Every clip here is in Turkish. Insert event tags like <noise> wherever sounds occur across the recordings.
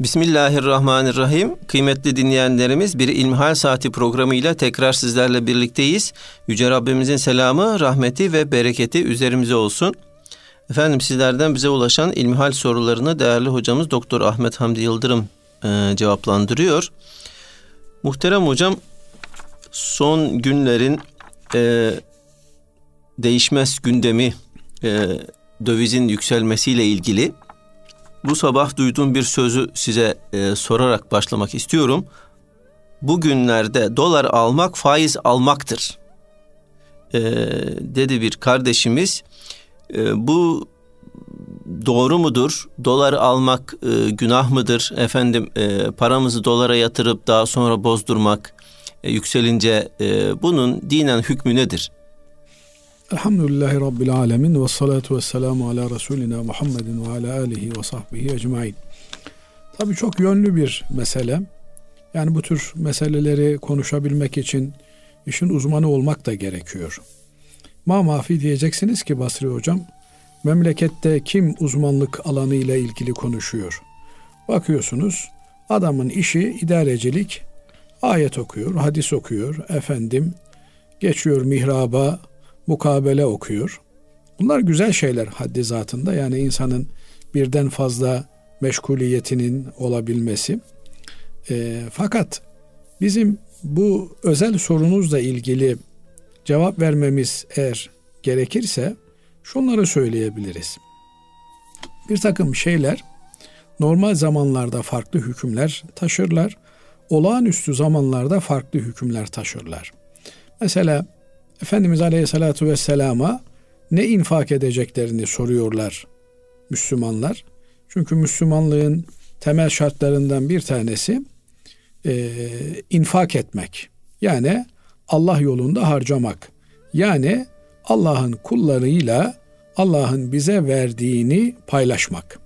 Bismillahirrahmanirrahim. Kıymetli dinleyenlerimiz bir İlmihal Saati programıyla tekrar sizlerle birlikteyiz. Yüce Rabbimizin selamı, rahmeti ve bereketi üzerimize olsun. Efendim sizlerden bize ulaşan İlmihal sorularını değerli hocamız Doktor Ahmet Hamdi Yıldırım e, cevaplandırıyor. Muhterem hocam son günlerin e, değişmez gündemi e, dövizin yükselmesiyle ilgili bu sabah duyduğum bir sözü size e, sorarak başlamak istiyorum. Bugünlerde dolar almak faiz almaktır. E, dedi bir kardeşimiz. E, bu doğru mudur? Dolar almak e, günah mıdır? Efendim e, paramızı dolara yatırıp daha sonra bozdurmak e, yükselince e, bunun dinen hükmü nedir? Elhamdülillahi Rabbil Alemin ve salatu ve selamu ala Resulina Muhammedin ve ala alihi ve sahbihi ecmain. Tabii çok yönlü bir mesele. Yani bu tür meseleleri konuşabilmek için işin uzmanı olmak da gerekiyor. Ma mafi diyeceksiniz ki Basri Hocam, memlekette kim uzmanlık alanı ile ilgili konuşuyor? Bakıyorsunuz adamın işi idarecilik, ayet okuyor, hadis okuyor, efendim geçiyor mihraba, mukabele okuyor. Bunlar güzel şeyler haddi zatında. Yani insanın birden fazla meşguliyetinin olabilmesi. E, fakat bizim bu özel sorunuzla ilgili cevap vermemiz eğer gerekirse şunları söyleyebiliriz. Bir takım şeyler normal zamanlarda farklı hükümler taşırlar. Olağanüstü zamanlarda farklı hükümler taşırlar. Mesela Efendimiz Aleyhisselatü Vesselam'a ne infak edeceklerini soruyorlar Müslümanlar. Çünkü Müslümanlığın temel şartlarından bir tanesi e, infak etmek. Yani Allah yolunda harcamak. Yani Allah'ın kullarıyla Allah'ın bize verdiğini paylaşmak.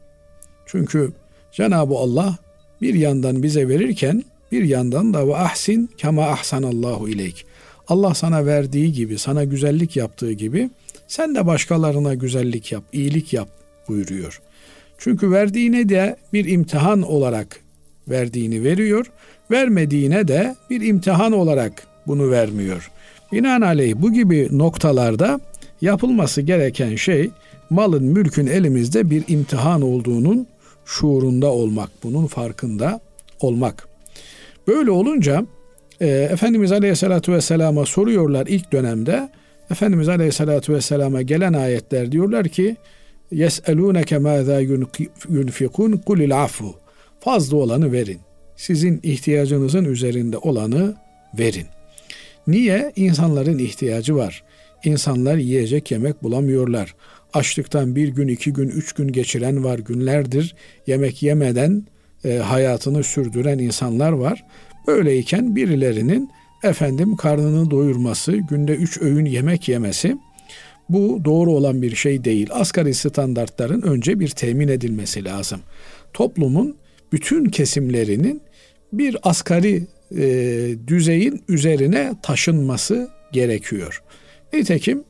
Çünkü Cenab-ı Allah bir yandan bize verirken bir yandan da ve ahsin kema ahsanallahu ileyk. Allah sana verdiği gibi, sana güzellik yaptığı gibi sen de başkalarına güzellik yap, iyilik yap buyuruyor. Çünkü verdiğine de bir imtihan olarak verdiğini veriyor, vermediğine de bir imtihan olarak bunu vermiyor. Binaenaleyh bu gibi noktalarda yapılması gereken şey malın, mülkün elimizde bir imtihan olduğunun şuurunda olmak, bunun farkında olmak. Böyle olunca e, Efendimiz Aleyhisselatü Vesselam'a soruyorlar ilk dönemde. Efendimiz Aleyhisselatü Vesselam'a gelen ayetler diyorlar ki يَسْأَلُونَكَ مَاذَا يُنْفِقُونَ قُلِ الْعَفُوا Fazla olanı verin. Sizin ihtiyacınızın üzerinde olanı verin. Niye? İnsanların ihtiyacı var. İnsanlar yiyecek yemek bulamıyorlar. Açlıktan bir gün, iki gün, üç gün geçiren var. Günlerdir yemek yemeden e, hayatını sürdüren insanlar var. Öyleyken birilerinin efendim karnını doyurması, günde üç öğün yemek yemesi bu doğru olan bir şey değil. Asgari standartların önce bir temin edilmesi lazım. Toplumun bütün kesimlerinin bir asgari e, düzeyin üzerine taşınması gerekiyor. Nitekim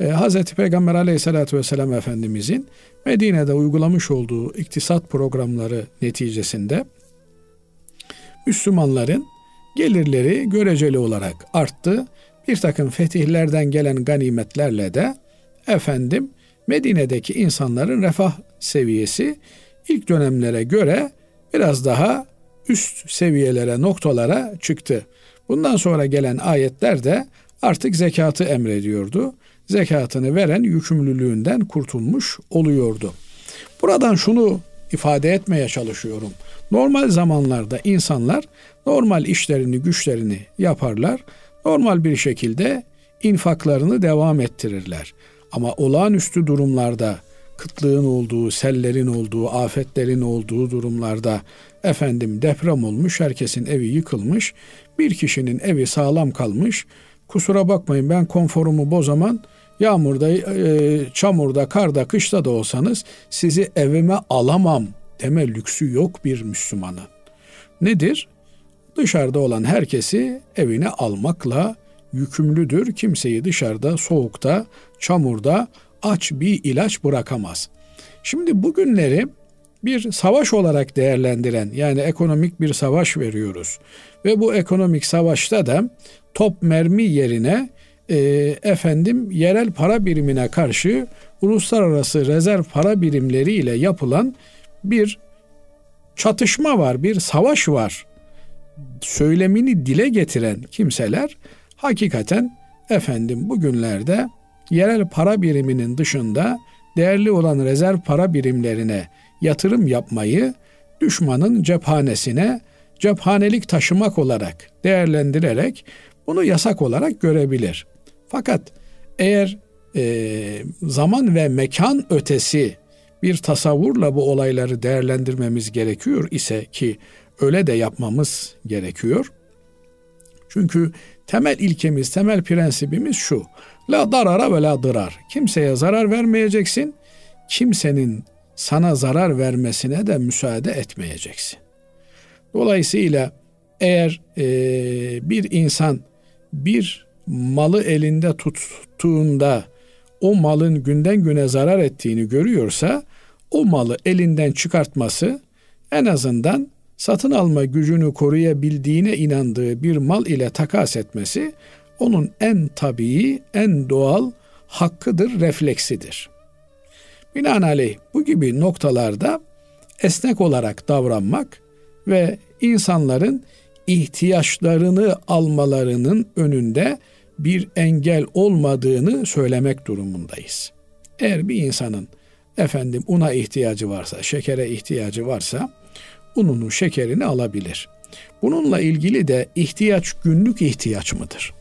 e, Hz. Peygamber aleyhissalatü vesselam Efendimizin Medine'de uygulamış olduğu iktisat programları neticesinde Müslümanların gelirleri göreceli olarak arttı. Bir takım fetihlerden gelen ganimetlerle de efendim Medine'deki insanların refah seviyesi ilk dönemlere göre biraz daha üst seviyelere, noktalara çıktı. Bundan sonra gelen ayetler de artık zekatı emrediyordu. Zekatını veren yükümlülüğünden kurtulmuş oluyordu. Buradan şunu ifade etmeye çalışıyorum. Normal zamanlarda insanlar normal işlerini, güçlerini yaparlar. Normal bir şekilde infaklarını devam ettirirler. Ama olağanüstü durumlarda, kıtlığın olduğu, sellerin olduğu, afetlerin olduğu durumlarda efendim deprem olmuş, herkesin evi yıkılmış, bir kişinin evi sağlam kalmış. Kusura bakmayın ben konforumu bozamam. Yağmurda, e, çamurda, karda, kışta da olsanız sizi evime alamam deme lüksü yok bir Müslümanın. Nedir? Dışarıda olan herkesi evine almakla yükümlüdür. Kimseyi dışarıda, soğukta, çamurda aç bir ilaç bırakamaz. Şimdi bugünleri bir savaş olarak değerlendiren yani ekonomik bir savaş veriyoruz. Ve bu ekonomik savaşta da top mermi yerine e, efendim yerel para birimine karşı uluslararası rezerv para birimleriyle yapılan bir çatışma var, bir savaş var. Söylemini dile getiren kimseler hakikaten efendim bugünlerde yerel para biriminin dışında değerli olan rezerv para birimlerine yatırım yapmayı düşmanın cephanesine cephanelik taşımak olarak değerlendirerek bunu yasak olarak görebilir. Fakat eğer e, zaman ve mekan ötesi bir tasavvurla bu olayları değerlendirmemiz gerekiyor ise ki öyle de yapmamız gerekiyor. Çünkü temel ilkemiz, temel prensibimiz şu. La darara ve la dırar. Kimseye zarar vermeyeceksin. Kimsenin sana zarar vermesine de müsaade etmeyeceksin. Dolayısıyla eğer e, bir insan bir malı elinde tuttuğunda o malın günden güne zarar ettiğini görüyorsa o malı elinden çıkartması en azından satın alma gücünü koruyabildiğine inandığı bir mal ile takas etmesi onun en tabii, en doğal hakkıdır, refleksidir. Binaenaleyh bu gibi noktalarda esnek olarak davranmak ve insanların ihtiyaçlarını almalarının önünde bir engel olmadığını söylemek durumundayız. Eğer bir insanın efendim una ihtiyacı varsa, şekere ihtiyacı varsa ununu, şekerini alabilir. Bununla ilgili de ihtiyaç günlük ihtiyaç mıdır?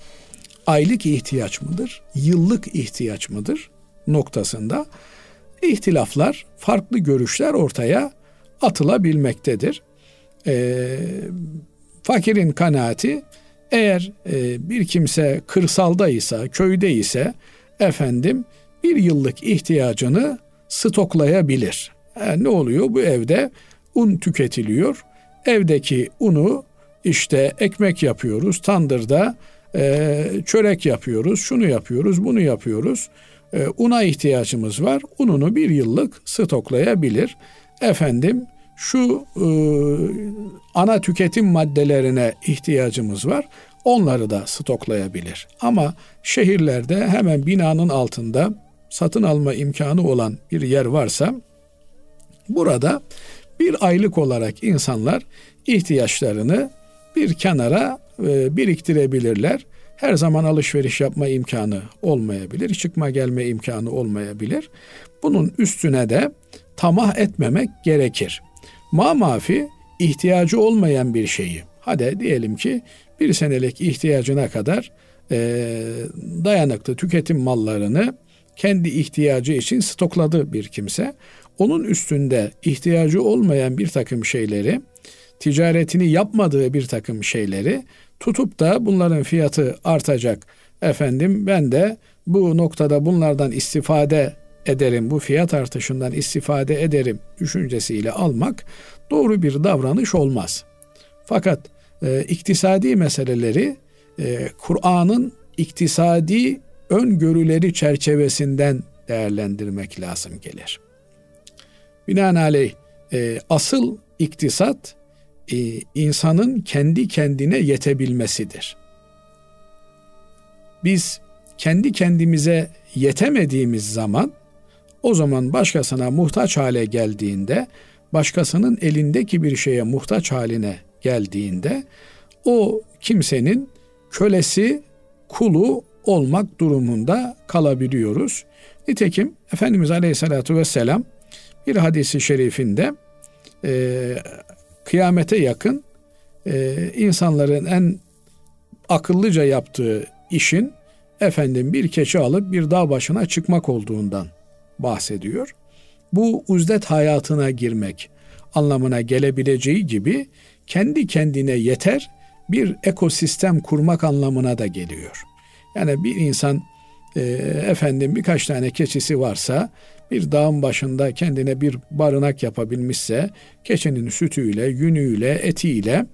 Aylık ihtiyaç mıdır? Yıllık ihtiyaç mıdır? noktasında ihtilaflar, farklı görüşler ortaya atılabilmektedir. E, fakirin kanaati eğer e, bir kimse kırsalda ise, köyde ise efendim bir yıllık ihtiyacını stoklayabilir. Yani e, ne oluyor? Bu evde un tüketiliyor. Evdeki unu işte ekmek yapıyoruz, tandırda e, çörek yapıyoruz, şunu yapıyoruz, bunu yapıyoruz. E, una ihtiyacımız var. Ununu bir yıllık stoklayabilir. Efendim şu e, ana tüketim maddelerine ihtiyacımız var. Onları da stoklayabilir. Ama şehirlerde hemen binanın altında satın alma imkanı olan bir yer varsa burada bir aylık olarak insanlar ihtiyaçlarını bir kenara e, biriktirebilirler. Her zaman alışveriş yapma imkanı olmayabilir, çıkma gelme imkanı olmayabilir. Bunun üstüne de tamah etmemek gerekir. Ma mafi ihtiyacı olmayan bir şeyi, hadi diyelim ki bir senelik ihtiyacına kadar e, dayanıklı tüketim mallarını kendi ihtiyacı için stokladı bir kimse. Onun üstünde ihtiyacı olmayan bir takım şeyleri, ticaretini yapmadığı bir takım şeyleri tutup da bunların fiyatı artacak. Efendim ben de bu noktada bunlardan istifade ederim, bu fiyat artışından istifade ederim düşüncesiyle almak doğru bir davranış olmaz. Fakat e, iktisadi meseleleri e, Kur'an'ın iktisadi öngörüleri çerçevesinden değerlendirmek lazım gelir. Binaenaleyh e, asıl iktisat e, insanın kendi kendine yetebilmesidir. Biz kendi kendimize yetemediğimiz zaman o zaman başkasına muhtaç hale geldiğinde, başkasının elindeki bir şeye muhtaç haline geldiğinde o kimsenin kölesi, kulu olmak durumunda kalabiliyoruz. Nitekim Efendimiz Aleyhisselatü Vesselam bir hadisi şerifinde e, kıyamete yakın e, insanların en akıllıca yaptığı işin efendim bir keçi alıp bir dağ başına çıkmak olduğundan bahsediyor. Bu uzdet hayatına girmek anlamına gelebileceği gibi kendi kendine yeter bir ekosistem kurmak anlamına da geliyor. Yani bir insan e, efendim birkaç tane keçisi varsa bir dağın başında kendine bir barınak yapabilmişse keçinin sütüyle, yünüyle, etiyle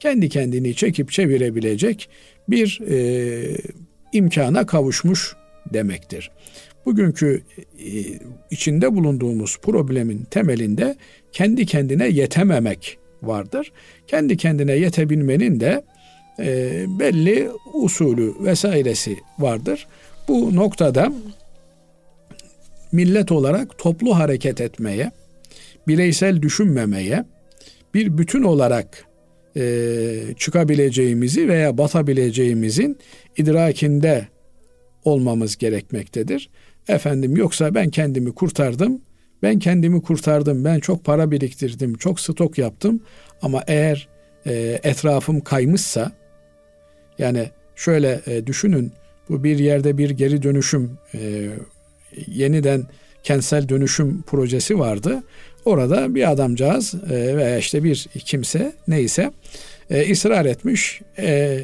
kendi kendini çekip çevirebilecek bir e, imkana kavuşmuş demektir. Bugünkü e, içinde bulunduğumuz problemin temelinde kendi kendine yetememek vardır. Kendi kendine yetebilmenin de e, belli usulü vesairesi vardır. Bu noktada millet olarak toplu hareket etmeye, bireysel düşünmemeye, bir bütün olarak e, çıkabileceğimizi veya batabileceğimizin idrakinde olmamız gerekmektedir. Efendim yoksa ben kendimi kurtardım, ben kendimi kurtardım, ben çok para biriktirdim, çok stok yaptım. Ama eğer e, etrafım kaymışsa, yani şöyle e, düşünün, bu bir yerde bir geri dönüşüm, e, yeniden kentsel dönüşüm projesi vardı. Orada bir adamcağız e, veya işte bir kimse neyse e, ısrar etmiş. E,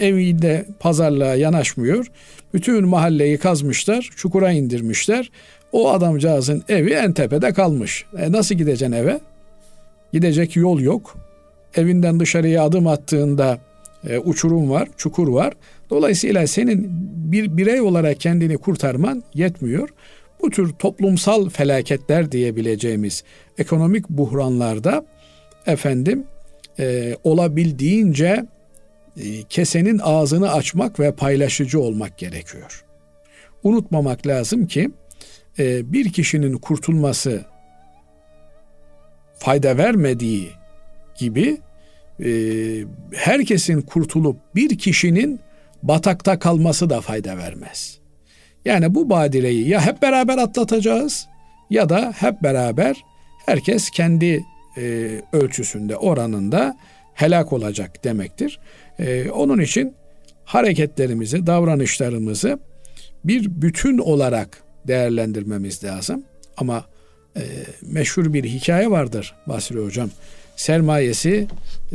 evinde pazarlığa yanaşmıyor. Bütün mahalleyi kazmışlar, çukura indirmişler. O adamcağızın evi en tepede kalmış. E, nasıl gideceksin eve? Gidecek yol yok. Evinden dışarıya adım attığında e, uçurum var, çukur var. Dolayısıyla senin bir birey olarak kendini kurtarman yetmiyor. Bu tür toplumsal felaketler diyebileceğimiz ekonomik buhranlarda efendim e, olabildiğince e, kesenin ağzını açmak ve paylaşıcı olmak gerekiyor. Unutmamak lazım ki e, bir kişinin kurtulması fayda vermediği gibi e, herkesin kurtulup bir kişinin batakta kalması da fayda vermez. Yani bu badireyi ya hep beraber atlatacağız ya da hep beraber herkes kendi e, ölçüsünde, oranında helak olacak demektir. E, onun için hareketlerimizi, davranışlarımızı bir bütün olarak değerlendirmemiz lazım. Ama e, meşhur bir hikaye vardır Basri Hocam. Sermayesi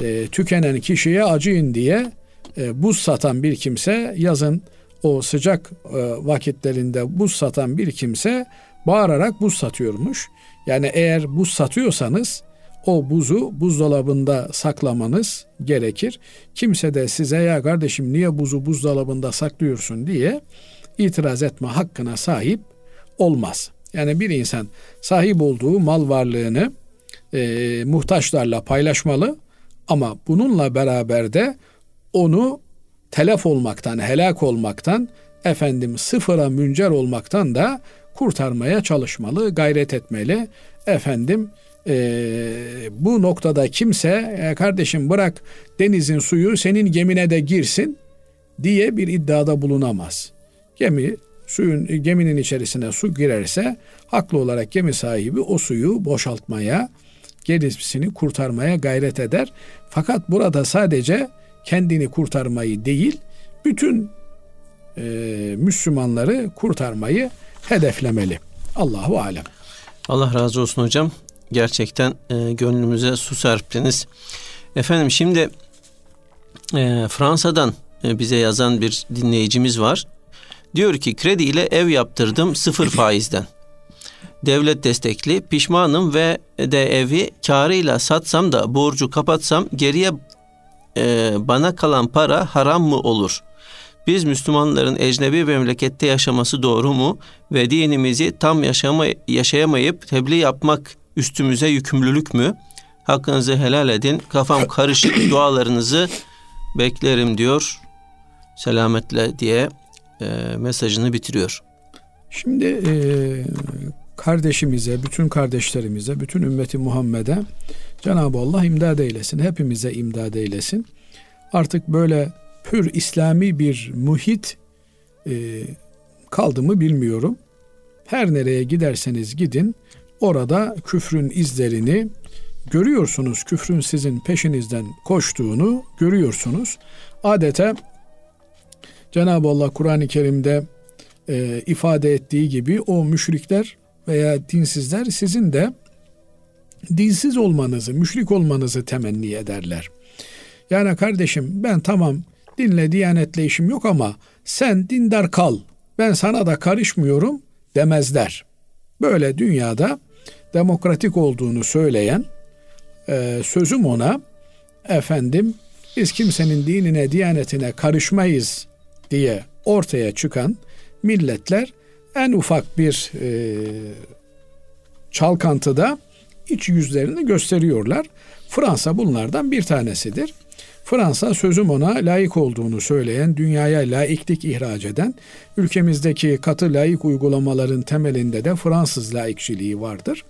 e, tükenen kişiye acıyın diye e, buz satan bir kimse yazın o sıcak e, vakitlerinde buz satan bir kimse bağırarak buz satıyormuş. Yani eğer buz satıyorsanız o buzu buzdolabında saklamanız gerekir. Kimse de size ya kardeşim niye buzu buzdolabında saklıyorsun diye itiraz etme hakkına sahip olmaz. Yani bir insan sahip olduğu mal varlığını e, muhtaçlarla paylaşmalı ama bununla beraber de onu telef olmaktan, helak olmaktan, efendim sıfıra müncer olmaktan da kurtarmaya çalışmalı, gayret etmeli. Efendim e, bu noktada kimse e, kardeşim bırak denizin suyu senin gemine de girsin diye bir iddiada bulunamaz. Gemi suyun geminin içerisine su girerse haklı olarak gemi sahibi o suyu boşaltmaya, gerisini kurtarmaya gayret eder. Fakat burada sadece kendini kurtarmayı değil, bütün e, Müslümanları kurtarmayı hedeflemeli. Allahu alem. Allah razı olsun hocam. Gerçekten e, gönlümüze su serptiniz. Efendim şimdi e, Fransa'dan e, bize yazan bir dinleyicimiz var. Diyor ki kredi ile ev yaptırdım sıfır faizden. Devlet destekli pişmanım ve de evi karıyla satsam da borcu kapatsam geriye e, bana kalan para haram mı olur? Biz Müslümanların ecnebi memlekette yaşaması doğru mu? Ve dinimizi tam yaşama, yaşayamayıp tebliğ yapmak üstümüze yükümlülük mü? Hakkınızı helal edin. Kafam <coughs> karışık dualarınızı beklerim diyor. Selametle diye e, mesajını bitiriyor. Şimdi e, kardeşimize, bütün kardeşlerimize, bütün ümmeti Muhammed'e Cenab-ı Allah imdad eylesin. Hepimize imdad eylesin. Artık böyle pür İslami bir muhit e, kaldı mı bilmiyorum. Her nereye giderseniz gidin orada küfrün izlerini görüyorsunuz. Küfrün sizin peşinizden koştuğunu görüyorsunuz. Adeta Cenab-ı Allah Kur'an-ı Kerim'de e, ifade ettiği gibi o müşrikler veya dinsizler sizin de dinsiz olmanızı, müşrik olmanızı temenni ederler. Yani kardeşim ben tamam dinle diyanetle işim yok ama sen dindar kal. Ben sana da karışmıyorum demezler. Böyle dünyada demokratik olduğunu söyleyen e, sözüm ona efendim biz kimsenin dinine, diyanetine karışmayız diye ortaya çıkan milletler en ufak bir e, çalkantıda iç yüzlerini gösteriyorlar. Fransa bunlardan bir tanesidir. Fransa sözüm ona layık olduğunu söyleyen, dünyaya laiklik ihraç eden, ülkemizdeki katı laik uygulamaların temelinde de Fransız laikçiliği vardır.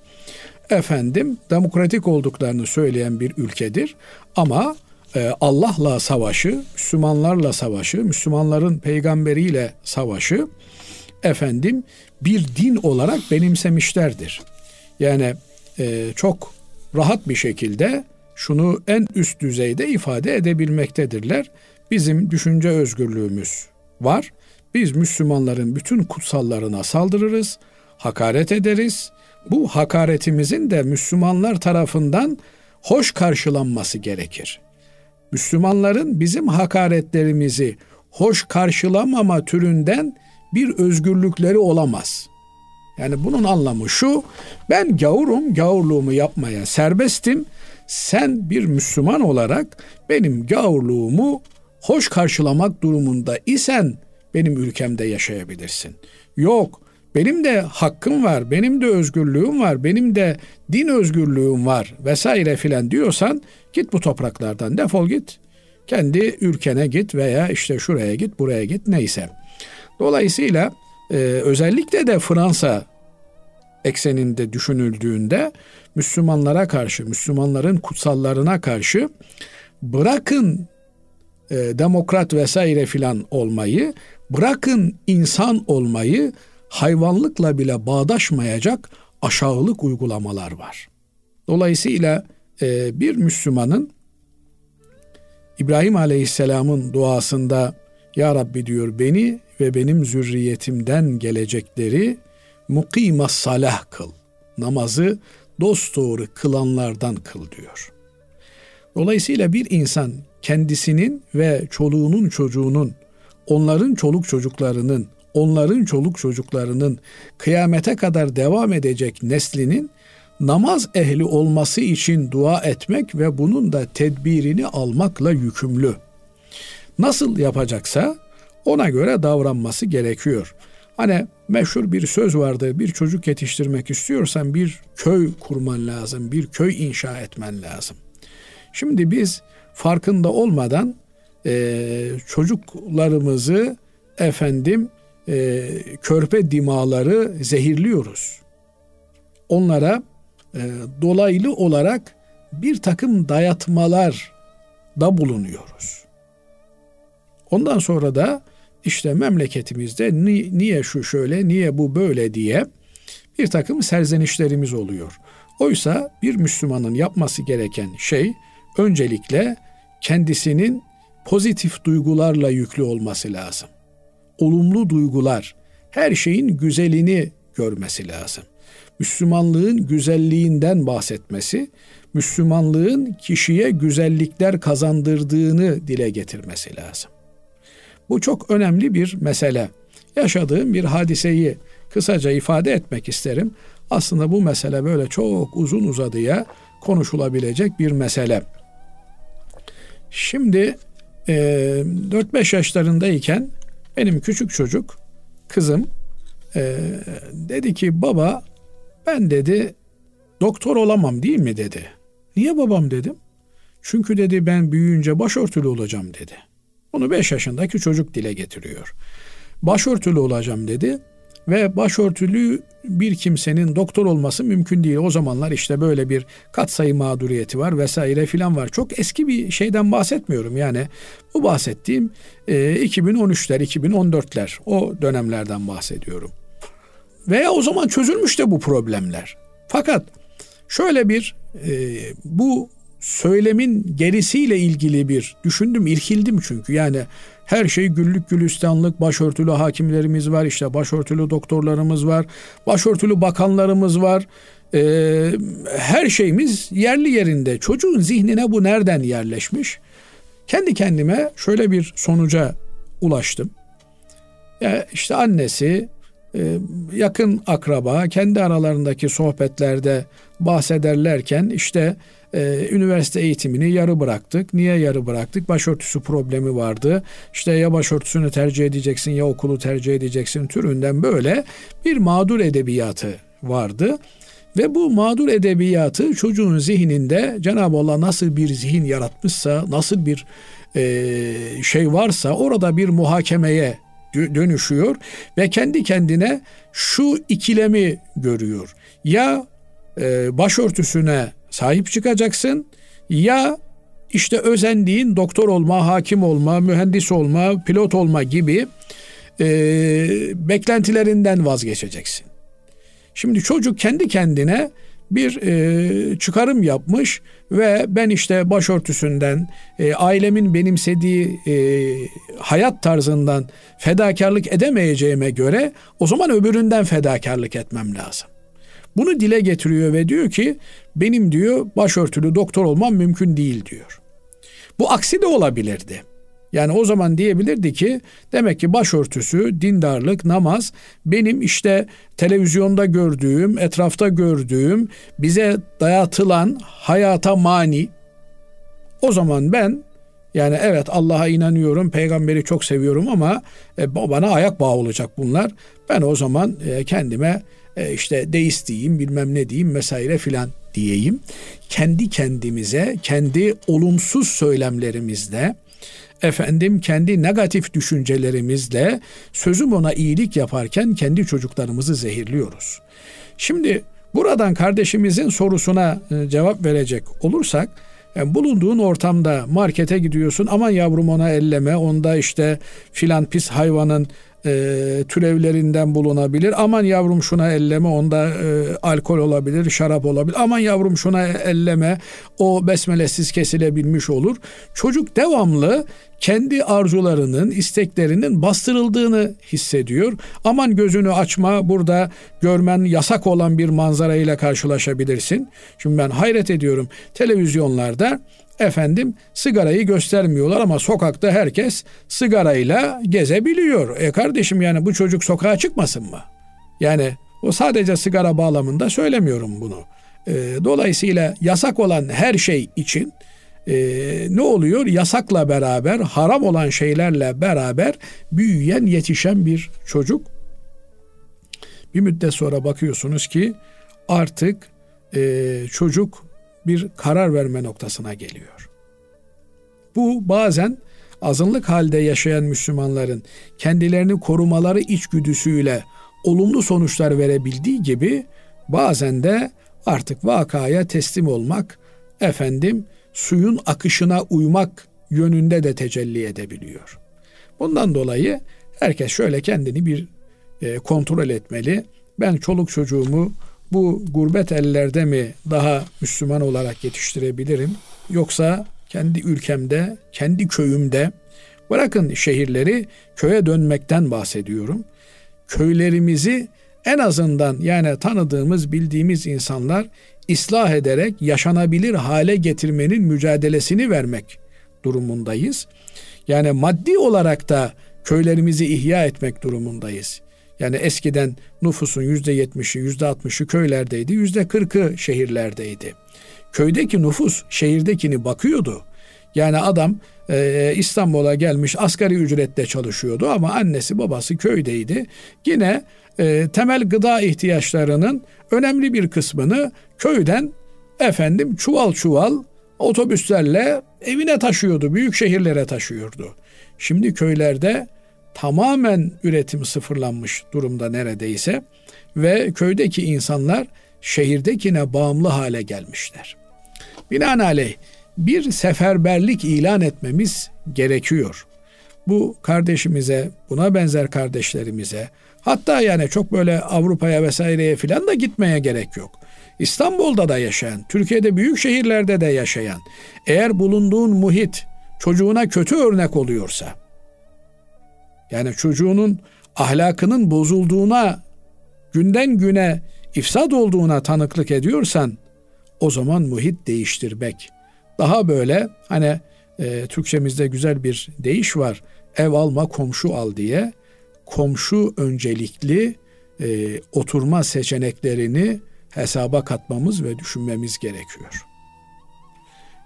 Efendim demokratik olduklarını söyleyen bir ülkedir ama e, Allah'la savaşı, Müslümanlarla savaşı, Müslümanların peygamberiyle savaşı efendim bir din olarak benimsemişlerdir. Yani e, çok rahat bir şekilde şunu en üst düzeyde ifade edebilmektedirler. Bizim düşünce özgürlüğümüz var. Biz Müslümanların bütün kutsallarına saldırırız, hakaret ederiz. Bu hakaretimizin de Müslümanlar tarafından hoş karşılanması gerekir. Müslümanların bizim hakaretlerimizi hoş karşılamama türünden bir özgürlükleri olamaz. Yani bunun anlamı şu, ben gavurum, gavurluğumu yapmaya serbestim. Sen bir Müslüman olarak benim gavurluğumu hoş karşılamak durumunda isen benim ülkemde yaşayabilirsin. Yok, benim de hakkım var, benim de özgürlüğüm var, benim de din özgürlüğüm var vesaire filan diyorsan git bu topraklardan defol git. Kendi ülkene git veya işte şuraya git, buraya git neyse. Dolayısıyla e, özellikle de Fransa ekseninde düşünüldüğünde Müslümanlara karşı, Müslümanların kutsallarına karşı bırakın e, demokrat vesaire filan olmayı, bırakın insan olmayı hayvanlıkla bile bağdaşmayacak aşağılık uygulamalar var. Dolayısıyla e, bir Müslümanın İbrahim Aleyhisselam'ın duasında Ya Rabbi diyor beni ve benim zürriyetimden gelecekleri mukimas salah kıl. Namazı dosdoğru kılanlardan kıl diyor. Dolayısıyla bir insan kendisinin ve çoluğunun çocuğunun, onların çoluk çocuklarının, onların çoluk çocuklarının kıyamete kadar devam edecek neslinin namaz ehli olması için dua etmek ve bunun da tedbirini almakla yükümlü. Nasıl yapacaksa ona göre davranması gerekiyor. Hani meşhur bir söz vardı. Bir çocuk yetiştirmek istiyorsan bir köy kurman lazım. Bir köy inşa etmen lazım. Şimdi biz farkında olmadan e, çocuklarımızı efendim e, körpe dimaları zehirliyoruz. Onlara e, dolaylı olarak bir takım dayatmalar da bulunuyoruz. Ondan sonra da işte memleketimizde ni, niye şu şöyle, niye bu böyle diye bir takım serzenişlerimiz oluyor. Oysa bir Müslümanın yapması gereken şey öncelikle kendisinin pozitif duygularla yüklü olması lazım. Olumlu duygular, her şeyin güzelini görmesi lazım. Müslümanlığın güzelliğinden bahsetmesi, Müslümanlığın kişiye güzellikler kazandırdığını dile getirmesi lazım. Bu çok önemli bir mesele. Yaşadığım bir hadiseyi kısaca ifade etmek isterim. Aslında bu mesele böyle çok uzun uzadıya konuşulabilecek bir mesele. Şimdi e, 4-5 yaşlarındayken benim küçük çocuk kızım e, dedi ki baba ben dedi doktor olamam değil mi dedi. Niye babam dedim. Çünkü dedi ben büyüyünce başörtülü olacağım dedi. Bunu 5 yaşındaki çocuk dile getiriyor. Başörtülü olacağım dedi ve başörtülü bir kimsenin doktor olması mümkün değil. O zamanlar işte böyle bir katsayı mağduriyeti var vesaire filan var. Çok eski bir şeyden bahsetmiyorum. Yani bu bahsettiğim e, 2013'ler, 2014'ler o dönemlerden bahsediyorum. Veya o zaman çözülmüş de bu problemler. Fakat şöyle bir e, bu söylemin gerisiyle ilgili bir düşündüm, irkildim çünkü. Yani her şey güllük gülistanlık, başörtülü hakimlerimiz var, işte başörtülü doktorlarımız var, başörtülü bakanlarımız var. Ee, her şeyimiz yerli yerinde. Çocuğun zihnine bu nereden yerleşmiş? Kendi kendime şöyle bir sonuca ulaştım. Ya işte annesi, e, yakın akraba kendi aralarındaki sohbetlerde bahsederlerken işte e, üniversite eğitimini yarı bıraktık. Niye yarı bıraktık? Başörtüsü problemi vardı. İşte ya başörtüsünü tercih edeceksin ya okulu tercih edeceksin türünden böyle bir mağdur edebiyatı vardı. Ve bu mağdur edebiyatı çocuğun zihninde Cenab-ı Allah nasıl bir zihin yaratmışsa, nasıl bir e, şey varsa orada bir muhakemeye dönüşüyor ve kendi kendine şu ikilemi görüyor. Ya e, başörtüsüne sahip çıkacaksın ya işte özendiğin doktor olma, hakim olma, mühendis olma, pilot olma gibi e, beklentilerinden vazgeçeceksin. Şimdi çocuk kendi kendine bir e, çıkarım yapmış ve ben işte başörtüsünden, e, ailemin benimsediği e, hayat tarzından fedakarlık edemeyeceğime göre o zaman öbüründen fedakarlık etmem lazım. Bunu dile getiriyor ve diyor ki benim diyor başörtülü doktor olmam mümkün değil diyor. Bu aksi de olabilirdi. Yani o zaman diyebilirdi ki demek ki başörtüsü, dindarlık, namaz benim işte televizyonda gördüğüm, etrafta gördüğüm, bize dayatılan hayata mani. O zaman ben yani evet Allah'a inanıyorum, peygamberi çok seviyorum ama e, bana ayak bağı olacak bunlar. Ben o zaman e, kendime e, işte deist diyeyim, bilmem ne diyeyim vesaire filan diyeyim. Kendi kendimize, kendi olumsuz söylemlerimizde efendim kendi negatif düşüncelerimizle sözüm ona iyilik yaparken kendi çocuklarımızı zehirliyoruz. Şimdi buradan kardeşimizin sorusuna e, cevap verecek olursak yani bulunduğun ortamda markete gidiyorsun aman yavrum ona elleme onda işte filan pis hayvanın e, türevlerinden bulunabilir. Aman yavrum şuna elleme onda e, alkol olabilir, şarap olabilir. Aman yavrum şuna elleme o besmelesiz kesilebilmiş olur. Çocuk devamlı kendi arzularının, isteklerinin bastırıldığını hissediyor. Aman gözünü açma burada görmen yasak olan bir manzara ile karşılaşabilirsin. Şimdi ben hayret ediyorum televizyonlarda efendim sigarayı göstermiyorlar ama sokakta herkes sigarayla gezebiliyor. E kardeşim yani bu çocuk sokağa çıkmasın mı? Yani o sadece sigara bağlamında söylemiyorum bunu. E, dolayısıyla yasak olan her şey için e, ne oluyor? Yasakla beraber, haram olan şeylerle beraber büyüyen, yetişen bir çocuk. Bir müddet sonra bakıyorsunuz ki artık e, çocuk bir karar verme noktasına geliyor. Bu bazen azınlık halde yaşayan Müslümanların kendilerini korumaları içgüdüsüyle olumlu sonuçlar verebildiği gibi bazen de artık vakaya teslim olmak, efendim suyun akışına uymak yönünde de tecelli edebiliyor. Bundan dolayı herkes şöyle kendini bir e, kontrol etmeli. Ben çoluk çocuğumu bu gurbet ellerde mi daha Müslüman olarak yetiştirebilirim? Yoksa kendi ülkemde, kendi köyümde, bırakın şehirleri köye dönmekten bahsediyorum. Köylerimizi en azından yani tanıdığımız, bildiğimiz insanlar ıslah ederek yaşanabilir hale getirmenin mücadelesini vermek durumundayız. Yani maddi olarak da köylerimizi ihya etmek durumundayız. Yani eskiden nüfusun yüzde yetmişi, yüzde altmışı köylerdeydi, yüzde kırkı şehirlerdeydi. Köydeki nüfus şehirdekini bakıyordu. Yani adam e, İstanbul'a gelmiş asgari ücretle çalışıyordu ama annesi babası köydeydi. Yine e, temel gıda ihtiyaçlarının önemli bir kısmını köyden efendim çuval çuval otobüslerle evine taşıyordu, büyük şehirlere taşıyordu. Şimdi köylerde tamamen üretim sıfırlanmış durumda neredeyse ve köydeki insanlar şehirdekine bağımlı hale gelmişler. Binaenaleyh bir seferberlik ilan etmemiz gerekiyor. Bu kardeşimize, buna benzer kardeşlerimize, hatta yani çok böyle Avrupa'ya vesaireye filan da gitmeye gerek yok. İstanbul'da da yaşayan, Türkiye'de büyük şehirlerde de yaşayan, eğer bulunduğun muhit çocuğuna kötü örnek oluyorsa, yani çocuğunun ahlakının bozulduğuna, günden güne ifsad olduğuna tanıklık ediyorsan o zaman muhit değiştirmek. Daha böyle hani e, Türkçemizde güzel bir deyiş var. Ev alma komşu al diye. Komşu öncelikli e, oturma seçeneklerini hesaba katmamız ve düşünmemiz gerekiyor.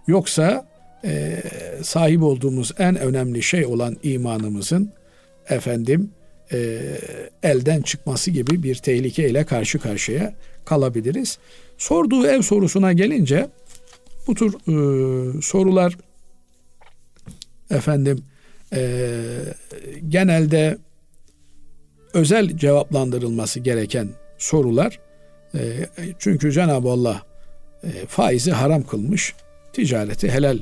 Yoksa e, sahip olduğumuz en önemli şey olan imanımızın efendim e, elden çıkması gibi bir tehlikeyle karşı karşıya kalabiliriz. Sorduğu ev sorusuna gelince bu tür e, sorular efendim e, genelde özel cevaplandırılması gereken sorular. E, çünkü Cenab-ı Allah e, faizi haram kılmış, ticareti helal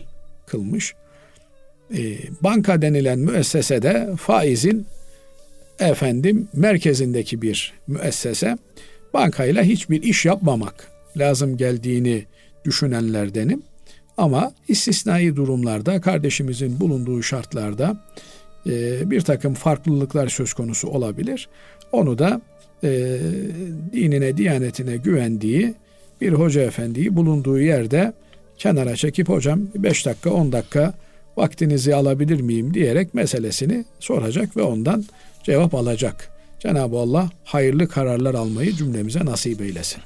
kılmış. E, banka denilen müessesede faizin efendim merkezindeki bir müessese bankayla hiçbir iş yapmamak lazım geldiğini düşünenlerdenim. Ama istisnai durumlarda kardeşimizin bulunduğu şartlarda e, bir takım farklılıklar söz konusu olabilir. Onu da e, dinine, diyanetine güvendiği bir hoca efendiyi bulunduğu yerde kenara çekip hocam 5 dakika 10 dakika vaktinizi alabilir miyim diyerek meselesini soracak ve ondan cevap alacak. Cenab-ı Allah hayırlı kararlar almayı cümlemize nasip eylesin.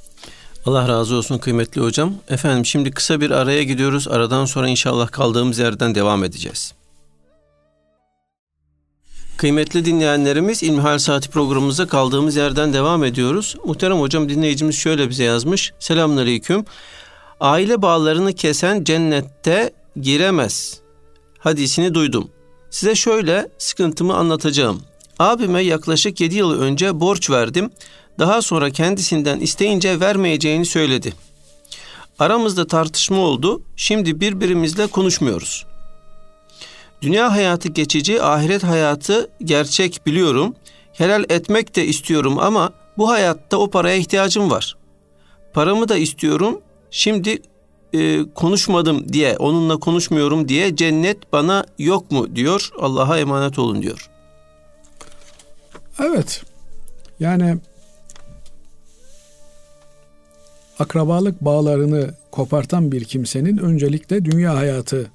Allah razı olsun kıymetli hocam. Efendim şimdi kısa bir araya gidiyoruz. Aradan sonra inşallah kaldığımız yerden devam edeceğiz. Kıymetli dinleyenlerimiz İlmihal Saati programımıza kaldığımız yerden devam ediyoruz. Muhterem hocam dinleyicimiz şöyle bize yazmış. Selamünaleyküm. Aile bağlarını kesen cennette giremez. Hadisini duydum. Size şöyle sıkıntımı anlatacağım. Abime yaklaşık 7 yıl önce borç verdim. Daha sonra kendisinden isteyince vermeyeceğini söyledi. Aramızda tartışma oldu. Şimdi birbirimizle konuşmuyoruz. Dünya hayatı geçici, ahiret hayatı gerçek biliyorum. Helal etmek de istiyorum ama bu hayatta o paraya ihtiyacım var. Paramı da istiyorum. Şimdi e, konuşmadım diye, onunla konuşmuyorum diye cennet bana yok mu diyor. Allah'a emanet olun diyor. Evet. Yani akrabalık bağlarını kopartan bir kimsenin öncelikle dünya hayatı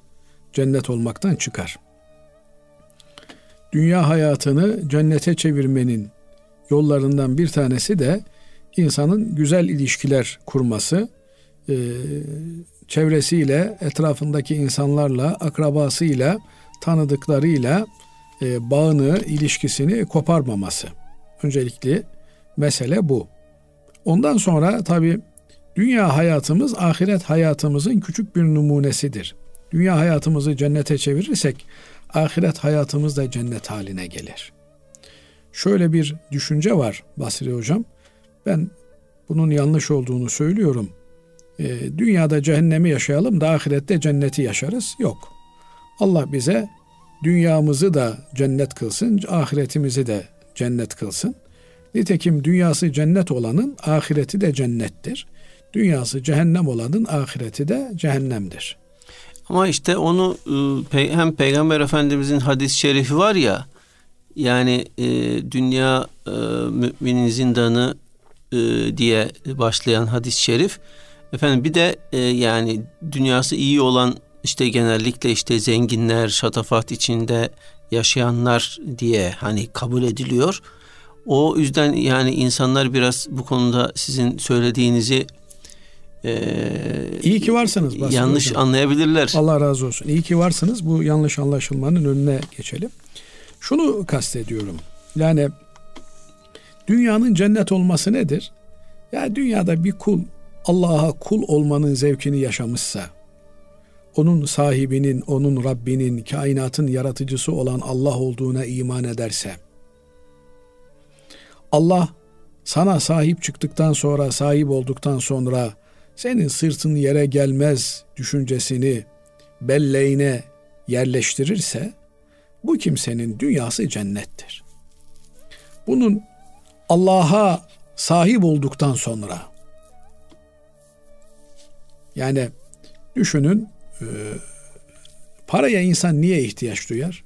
cennet olmaktan çıkar. Dünya hayatını cennete çevirmenin yollarından bir tanesi de insanın güzel ilişkiler kurması, e, çevresiyle, etrafındaki insanlarla, akrabasıyla, tanıdıklarıyla e, bağını, ilişkisini koparmaması. Öncelikli mesele bu. Ondan sonra tabi dünya hayatımız ahiret hayatımızın küçük bir numunesidir. Dünya hayatımızı cennete çevirirsek ahiret hayatımız da cennet haline gelir. Şöyle bir düşünce var Basri Hocam. Ben bunun yanlış olduğunu söylüyorum. E, dünyada cehennemi yaşayalım da ahirette cenneti yaşarız. Yok. Allah bize dünyamızı da cennet kılsın, ahiretimizi de cennet kılsın. Nitekim dünyası cennet olanın ahireti de cennettir. Dünyası cehennem olanın ahireti de cehennemdir. Ama işte onu e, hem Peygamber Efendimizin hadis-i şerifi var ya yani e, dünya e, müminin zindanı e, diye başlayan hadis-i şerif efendim bir de e, yani dünyası iyi olan işte genellikle işte zenginler, şatafat içinde yaşayanlar diye hani kabul ediliyor. O yüzden yani insanlar biraz bu konuda sizin söylediğinizi e, iyi ki varsınız. Yanlış hocam. anlayabilirler. Allah razı olsun. İyi ki varsınız. Bu yanlış anlaşılmanın önüne geçelim. Şunu kastediyorum. Yani dünyanın cennet olması nedir? Ya dünyada bir kul Allah'a kul olmanın zevkini yaşamışsa, onun sahibinin, onun Rabbinin, kainatın yaratıcısı olan Allah olduğuna iman ederse, Allah sana sahip çıktıktan sonra, sahip olduktan sonra senin sırtın yere gelmez düşüncesini belleğine yerleştirirse, bu kimsenin dünyası cennettir. Bunun Allah'a sahip olduktan sonra, yani düşünün ee, paraya insan niye ihtiyaç duyar?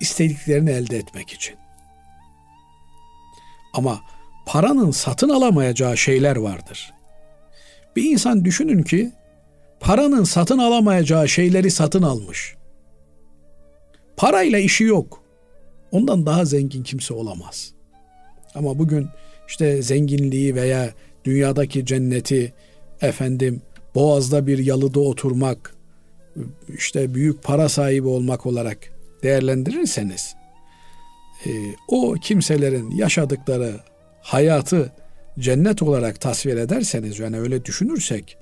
İstediklerini elde etmek için. Ama paranın satın alamayacağı şeyler vardır. Bir insan düşünün ki paranın satın alamayacağı şeyleri satın almış. Parayla işi yok. Ondan daha zengin kimse olamaz. Ama bugün işte zenginliği veya dünyadaki cenneti efendim boğazda bir yalıda oturmak, işte büyük para sahibi olmak olarak değerlendirirseniz e, o kimselerin yaşadıkları hayatı cennet olarak tasvir ederseniz yani öyle düşünürsek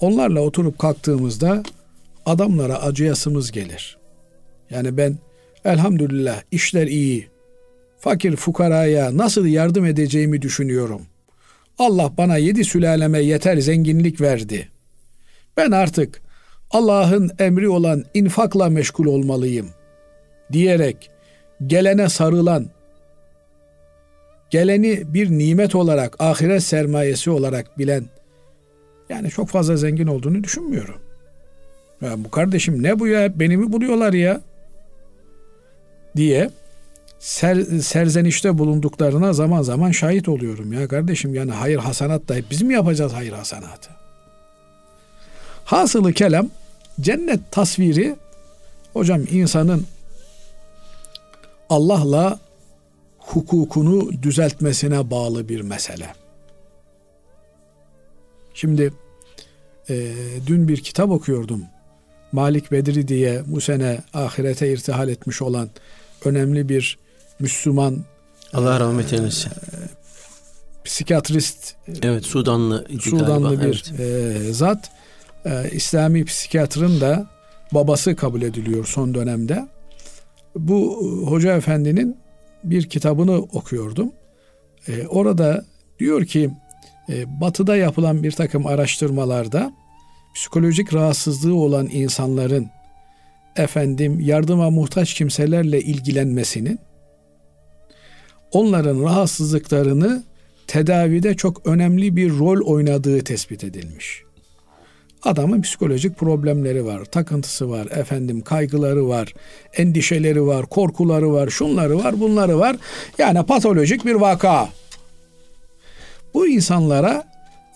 onlarla oturup kalktığımızda adamlara acıyasımız gelir. Yani ben elhamdülillah işler iyi. Fakir fukaraya nasıl yardım edeceğimi düşünüyorum. Allah bana yedi sülaleme yeter zenginlik verdi. Ben artık Allah'ın emri olan infakla meşgul olmalıyım diyerek gelene sarılan, geleni bir nimet olarak, ahiret sermayesi olarak bilen, yani çok fazla zengin olduğunu düşünmüyorum. Ya bu kardeşim ne bu ya, beni mi buluyorlar ya? diye ser, serzenişte bulunduklarına zaman zaman şahit oluyorum ya kardeşim yani hayır hasanat da biz mi yapacağız hayır hasanatı? Hasılı kelam cennet tasviri hocam insanın Allah'la hukukunu düzeltmesine bağlı bir mesele. Şimdi e, dün bir kitap okuyordum. Malik Bedri diye bu sene ahirete irtihal etmiş olan önemli bir Müslüman Allah rahmet eylesin. E, psikiyatrist Evet Sudanlı Sudanlı galiba. bir evet. e, zat e, İslami psikiyatrın da babası kabul ediliyor son dönemde. Bu e, hoca efendinin bir kitabını okuyordum. E, orada diyor ki e, batıda yapılan bir takım araştırmalarda psikolojik rahatsızlığı olan insanların efendim yardıma muhtaç kimselerle ilgilenmesinin onların rahatsızlıklarını tedavide çok önemli bir rol oynadığı tespit edilmiş. Adamın psikolojik problemleri var, takıntısı var, efendim kaygıları var, endişeleri var, korkuları var, şunları var, bunları var. Yani patolojik bir vaka. Bu insanlara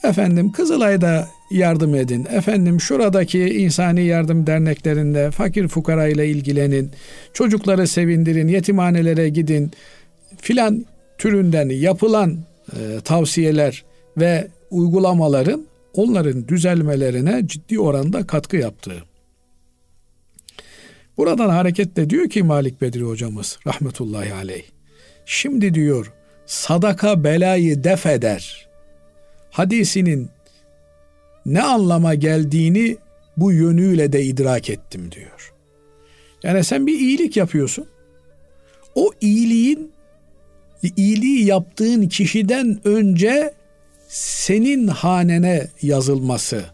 efendim Kızılay'da yardım edin. Efendim şuradaki insani yardım derneklerinde fakir fukara ile ilgilenin. Çocukları sevindirin, yetimhanelere gidin. Filan türünden yapılan e, tavsiyeler ve uygulamaların onların düzelmelerine ciddi oranda katkı yaptığı. Buradan hareketle diyor ki Malik Bedri hocamız rahmetullahi aleyh. Şimdi diyor sadaka belayı def eder. Hadisinin ne anlama geldiğini bu yönüyle de idrak ettim diyor. Yani sen bir iyilik yapıyorsun. O iyiliğin iyiliği yaptığın kişiden önce senin hanene yazılması.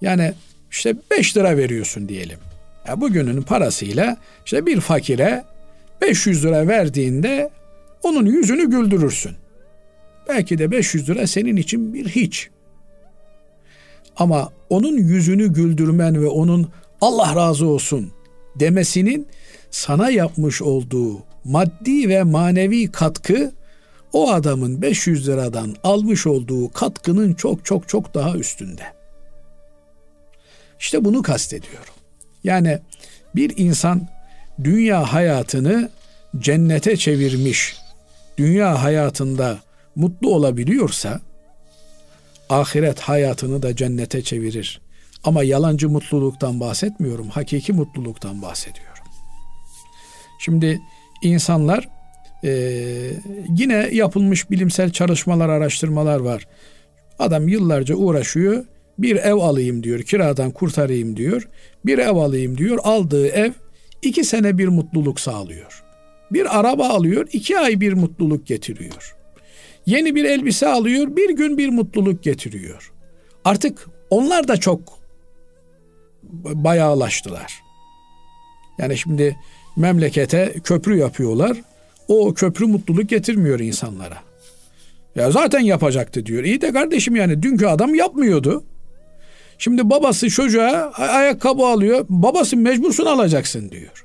Yani işte 5 lira veriyorsun diyelim. Ya bugünün parasıyla işte bir fakire 500 lira verdiğinde onun yüzünü güldürürsün. Belki de 500 lira senin için bir hiç. Ama onun yüzünü güldürmen ve onun Allah razı olsun demesinin sana yapmış olduğu maddi ve manevi katkı o adamın 500 liradan almış olduğu katkının çok çok çok daha üstünde. İşte bunu kastediyorum. Yani bir insan dünya hayatını cennete çevirmiş, dünya hayatında mutlu olabiliyorsa ahiret hayatını da cennete çevirir. Ama yalancı mutluluktan bahsetmiyorum, hakiki mutluluktan bahsediyorum. Şimdi insanlar e, yine yapılmış bilimsel çalışmalar, araştırmalar var. Adam yıllarca uğraşıyor. Bir ev alayım diyor, kiradan kurtarayım diyor. Bir ev alayım diyor. Aldığı ev iki sene bir mutluluk sağlıyor. Bir araba alıyor, iki ay bir mutluluk getiriyor. Yeni bir elbise alıyor, bir gün bir mutluluk getiriyor. Artık onlar da çok bayağılaştılar. Yani şimdi memlekete köprü yapıyorlar. O köprü mutluluk getirmiyor insanlara. Ya zaten yapacaktı diyor. İyi de kardeşim yani dünkü adam yapmıyordu. Şimdi babası çocuğa ayakkabı alıyor. Babası mecbursun alacaksın diyor.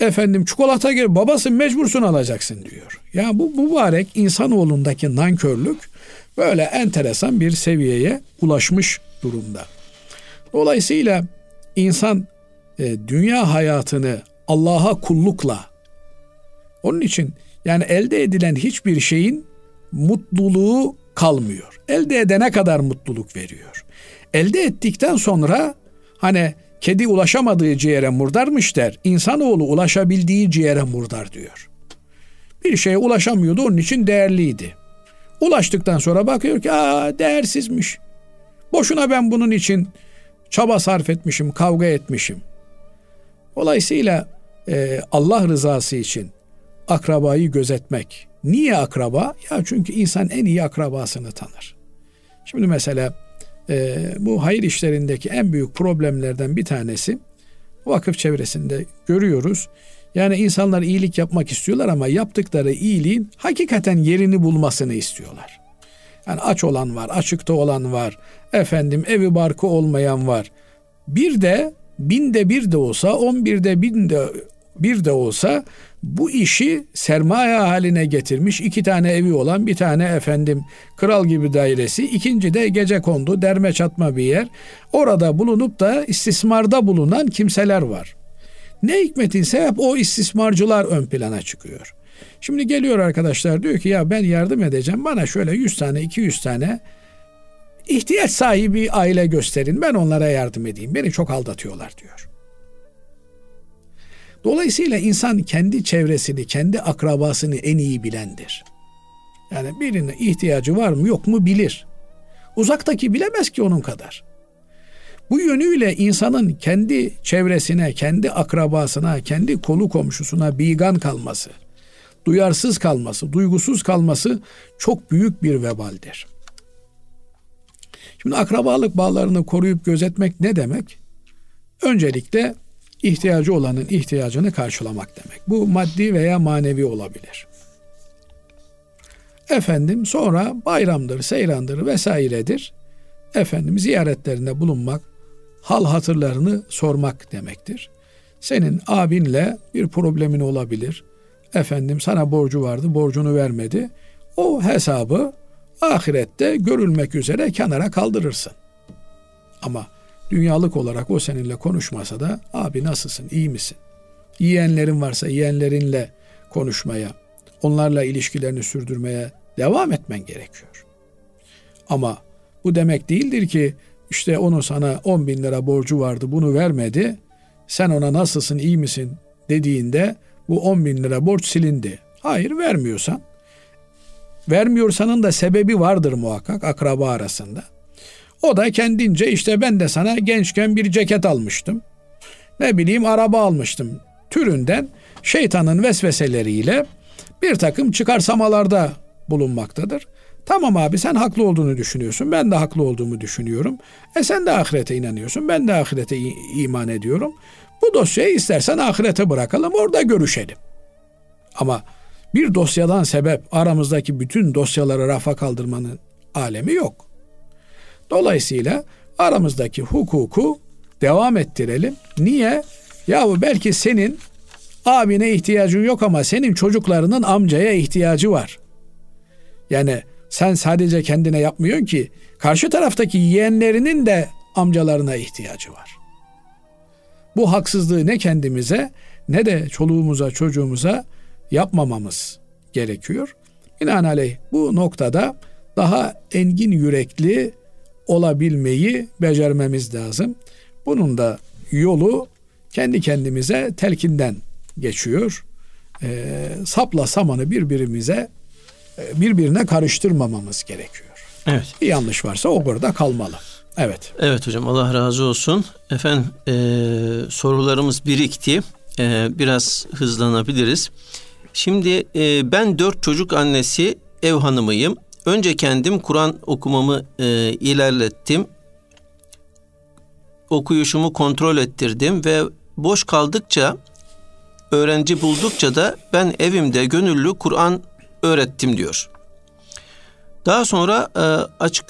Efendim çikolata gel babası mecbursun alacaksın diyor. Ya bu mübarek insanoğlundaki nankörlük böyle enteresan bir seviyeye ulaşmış durumda. Dolayısıyla insan e, dünya hayatını Allah'a kullukla onun için yani elde edilen hiçbir şeyin mutluluğu kalmıyor. Elde edene kadar mutluluk veriyor. elde ettikten sonra hani kedi ulaşamadığı ciğere murdarmış der. İnsanoğlu ulaşabildiği ciğere murdar diyor. Bir şeye ulaşamıyordu onun için değerliydi. Ulaştıktan sonra bakıyor ki aa değersizmiş. Boşuna ben bunun için çaba sarf etmişim, kavga etmişim. Dolayısıyla e, Allah rızası için akrabayı gözetmek. Niye akraba? Ya çünkü insan en iyi akrabasını tanır. Şimdi mesela e, bu hayır işlerindeki en büyük problemlerden bir tanesi vakıf çevresinde görüyoruz. Yani insanlar iyilik yapmak istiyorlar ama yaptıkları iyiliğin hakikaten yerini bulmasını istiyorlar. Yani aç olan var, açıkta olan var, efendim evi barkı olmayan var. Bir de binde bir de olsa, on birde bin de bir de olsa bu işi sermaye haline getirmiş iki tane evi olan bir tane efendim kral gibi dairesi ikinci de gece kondu derme çatma bir yer orada bulunup da istismarda bulunan kimseler var. Ne hikmetinse hep o istismarcılar ön plana çıkıyor. Şimdi geliyor arkadaşlar diyor ki ya ben yardım edeceğim bana şöyle 100 tane 200 tane ihtiyaç sahibi aile gösterin ben onlara yardım edeyim beni çok aldatıyorlar diyor. Dolayısıyla insan kendi çevresini, kendi akrabasını en iyi bilendir. Yani birine ihtiyacı var mı yok mu bilir. Uzaktaki bilemez ki onun kadar. Bu yönüyle insanın kendi çevresine, kendi akrabasına, kendi kolu komşusuna bigan kalması, duyarsız kalması, duygusuz kalması çok büyük bir vebaldir. Şimdi akrabalık bağlarını koruyup gözetmek ne demek? Öncelikle ihtiyacı olanın ihtiyacını karşılamak demek. Bu maddi veya manevi olabilir. Efendim sonra bayramdır, seyrandır vesairedir. Efendim ziyaretlerinde bulunmak, hal hatırlarını sormak demektir. Senin abinle bir problemin olabilir. Efendim sana borcu vardı, borcunu vermedi. O hesabı ahirette görülmek üzere kenara kaldırırsın. Ama dünyalık olarak o seninle konuşmasa da abi nasılsın, iyi misin? Yiyenlerin varsa yiyenlerinle konuşmaya, onlarla ilişkilerini sürdürmeye devam etmen gerekiyor. Ama bu demek değildir ki işte onu sana 10 bin lira borcu vardı bunu vermedi. Sen ona nasılsın iyi misin dediğinde bu 10 bin lira borç silindi. Hayır vermiyorsan. Vermiyorsanın da sebebi vardır muhakkak akraba arasında. O da kendince işte ben de sana gençken bir ceket almıştım. Ne bileyim araba almıştım türünden şeytanın vesveseleriyle bir takım çıkarsamalarda bulunmaktadır. Tamam abi sen haklı olduğunu düşünüyorsun. Ben de haklı olduğumu düşünüyorum. E sen de ahirete inanıyorsun. Ben de ahirete iman ediyorum. Bu dosyayı istersen ahirete bırakalım orada görüşelim. Ama bir dosyadan sebep aramızdaki bütün dosyaları rafa kaldırmanın alemi yok. Dolayısıyla aramızdaki hukuku devam ettirelim. Niye? Yahu belki senin abine ihtiyacın yok ama senin çocuklarının amcaya ihtiyacı var. Yani sen sadece kendine yapmıyorsun ki karşı taraftaki yeğenlerinin de amcalarına ihtiyacı var. Bu haksızlığı ne kendimize ne de çoluğumuza çocuğumuza yapmamamız gerekiyor. Binaenaleyh bu noktada daha engin yürekli olabilmeyi becermemiz lazım. Bunun da yolu kendi kendimize telkinden geçiyor. E, sapla samanı birbirimize e, birbirine karıştırmamamız gerekiyor. Evet. Bir yanlış varsa o burada kalmalı. Evet. Evet hocam Allah razı olsun. Efendim e, sorularımız birikti. E, biraz hızlanabiliriz. Şimdi e, ben dört çocuk annesi ev hanımıyım. Önce kendim Kur'an okumamı e, ilerlettim. Okuyuşumu kontrol ettirdim ve boş kaldıkça öğrenci buldukça da ben evimde gönüllü Kur'an öğrettim diyor. Daha sonra e, açık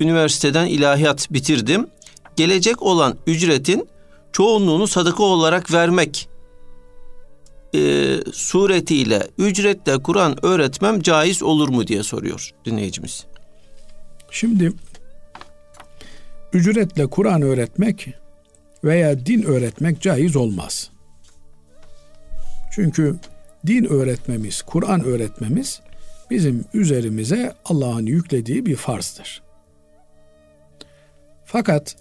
üniversiteden ilahiyat bitirdim. Gelecek olan ücretin çoğunluğunu sadaka olarak vermek e, suretiyle ücretle Kur'an öğretmem caiz olur mu diye soruyor dinleyicimiz. Şimdi ücretle Kur'an öğretmek veya din öğretmek caiz olmaz. Çünkü din öğretmemiz, Kur'an öğretmemiz bizim üzerimize Allah'ın yüklediği bir farzdır. Fakat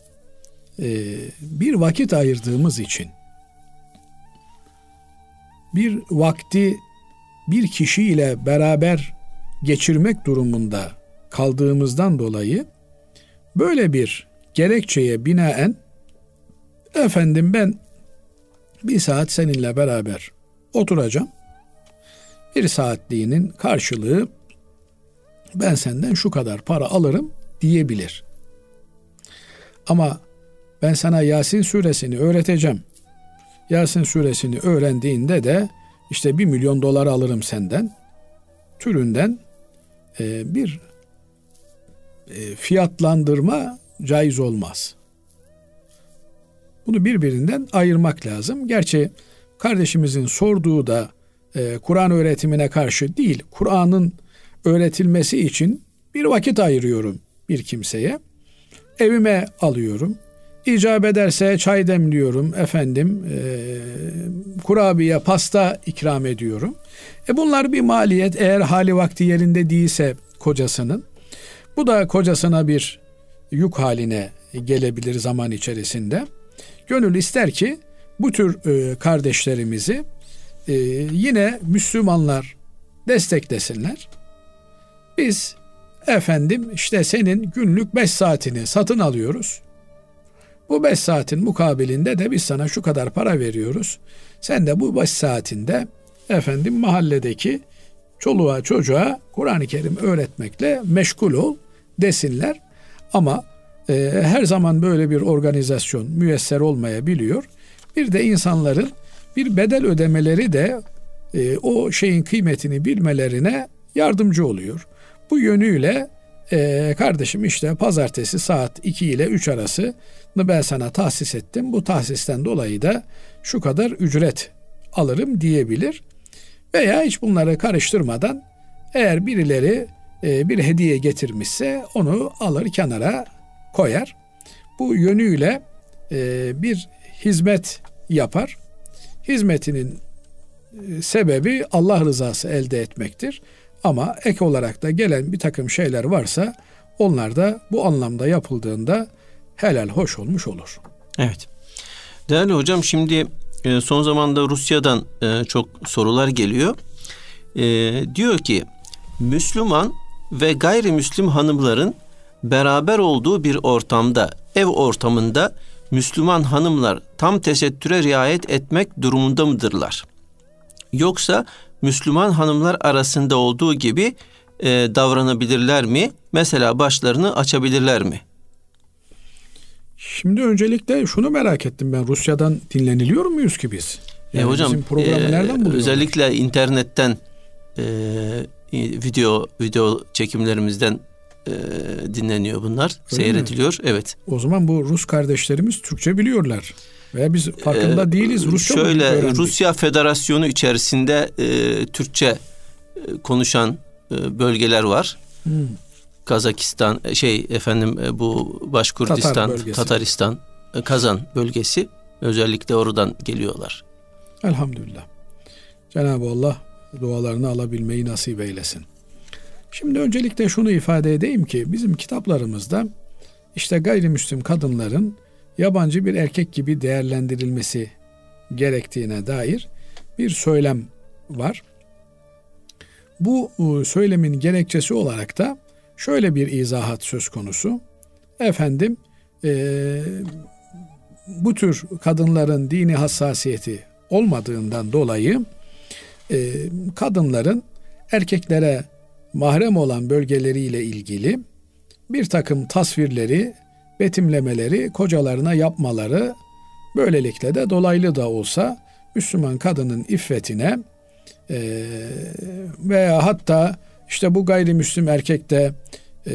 e, bir vakit ayırdığımız için bir vakti bir kişiyle beraber geçirmek durumunda kaldığımızdan dolayı böyle bir gerekçeye binaen efendim ben bir saat seninle beraber oturacağım. Bir saatliğinin karşılığı ben senden şu kadar para alırım diyebilir. Ama ben sana Yasin suresini öğreteceğim. Yasin suresini öğrendiğinde de işte bir milyon dolar alırım senden türünden e, bir e, fiyatlandırma caiz olmaz. Bunu birbirinden ayırmak lazım. Gerçi kardeşimizin sorduğu da e, Kur'an öğretimine karşı değil, Kur'an'ın öğretilmesi için bir vakit ayırıyorum bir kimseye. Evime alıyorum. İcap ederse çay demliyorum efendim, e, kurabiye, pasta ikram ediyorum. E bunlar bir maliyet eğer hali vakti yerinde değilse kocasının. Bu da kocasına bir yük haline gelebilir zaman içerisinde. Gönül ister ki bu tür e, kardeşlerimizi e, yine Müslümanlar desteklesinler. Biz efendim işte senin günlük 5 saatini satın alıyoruz. Bu 5 saatin mukabilinde de biz sana şu kadar para veriyoruz. Sen de bu 5 saatinde efendim mahalledeki çoluğa çocuğa Kur'an-ı Kerim öğretmekle meşgul ol desinler. Ama e, her zaman böyle bir organizasyon müyesser olmayabiliyor. Bir de insanların bir bedel ödemeleri de e, o şeyin kıymetini bilmelerine yardımcı oluyor. Bu yönüyle e, kardeşim işte pazartesi saat 2 ile 3 arası ben sana tahsis ettim. Bu tahsisten dolayı da şu kadar ücret alırım diyebilir. Veya hiç bunları karıştırmadan eğer birileri e, bir hediye getirmişse onu alır kenara koyar. Bu yönüyle e, bir hizmet yapar. Hizmetinin e, sebebi Allah rızası elde etmektir. Ama ek olarak da gelen bir takım şeyler varsa onlar da bu anlamda yapıldığında helal hoş olmuş olur. Evet. Değerli hocam şimdi e, son zamanda Rusya'dan e, çok sorular geliyor. Diyor ki Müslüman ve gayrimüslim hanımların beraber olduğu bir ortamda, ev ortamında Müslüman hanımlar tam tesettüre riayet etmek durumunda mıdırlar? Yoksa Müslüman hanımlar arasında olduğu gibi e, davranabilirler mi? Mesela başlarını açabilirler mi? Şimdi öncelikle şunu merak ettim ben Rusya'dan dinleniliyor muyuz ki biz? E, yani e hocam bizim programı e, nereden buluyorlar? Özellikle internetten e, video video çekimlerimizden e, dinleniyor bunlar. Öyle seyrediliyor. Mi? Evet. O zaman bu Rus kardeşlerimiz Türkçe biliyorlar. Veya biz farkında ee, değiliz. Rusça Şöyle Rusya Federasyonu içerisinde e, Türkçe e, konuşan e, bölgeler var. Hmm. Kazakistan e, şey efendim e, bu Başkurdistan, Tatar Tataristan, e, Kazan bölgesi özellikle oradan geliyorlar. Elhamdülillah. Cenab-ı Allah dualarını alabilmeyi nasip eylesin. Şimdi öncelikle şunu ifade edeyim ki bizim kitaplarımızda işte gayrimüslim kadınların yabancı bir erkek gibi değerlendirilmesi gerektiğine dair bir söylem var. Bu e, söylemin gerekçesi olarak da şöyle bir izahat söz konusu. Efendim e, bu tür kadınların dini hassasiyeti olmadığından dolayı e, kadınların erkeklere mahrem olan bölgeleriyle ilgili bir takım tasvirleri, betimlemeleri kocalarına yapmaları böylelikle de dolaylı da olsa Müslüman kadının iffetine e, veya hatta işte bu gayrimüslim erkek de e,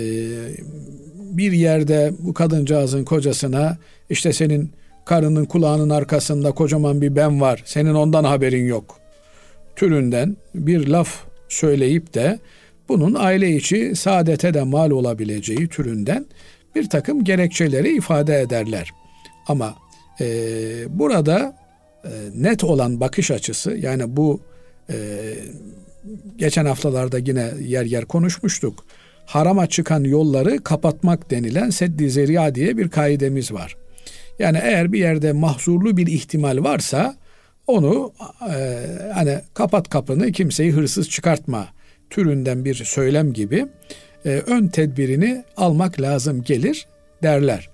bir yerde bu kadıncağızın kocasına işte senin karının kulağının arkasında kocaman bir ben var senin ondan haberin yok türünden bir laf söyleyip de bunun aile içi saadete de mal olabileceği türünden bir takım gerekçeleri ifade ederler. Ama e, burada e, net olan bakış açısı yani bu e, geçen haftalarda yine yer yer konuşmuştuk. harama çıkan yolları kapatmak denilen seddi zeriya diye bir kaidemiz var. Yani eğer bir yerde mahzurlu bir ihtimal varsa onu e, hani kapat kapını kimseyi hırsız çıkartma türünden bir söylem gibi e, ön tedbirini almak lazım gelir derler.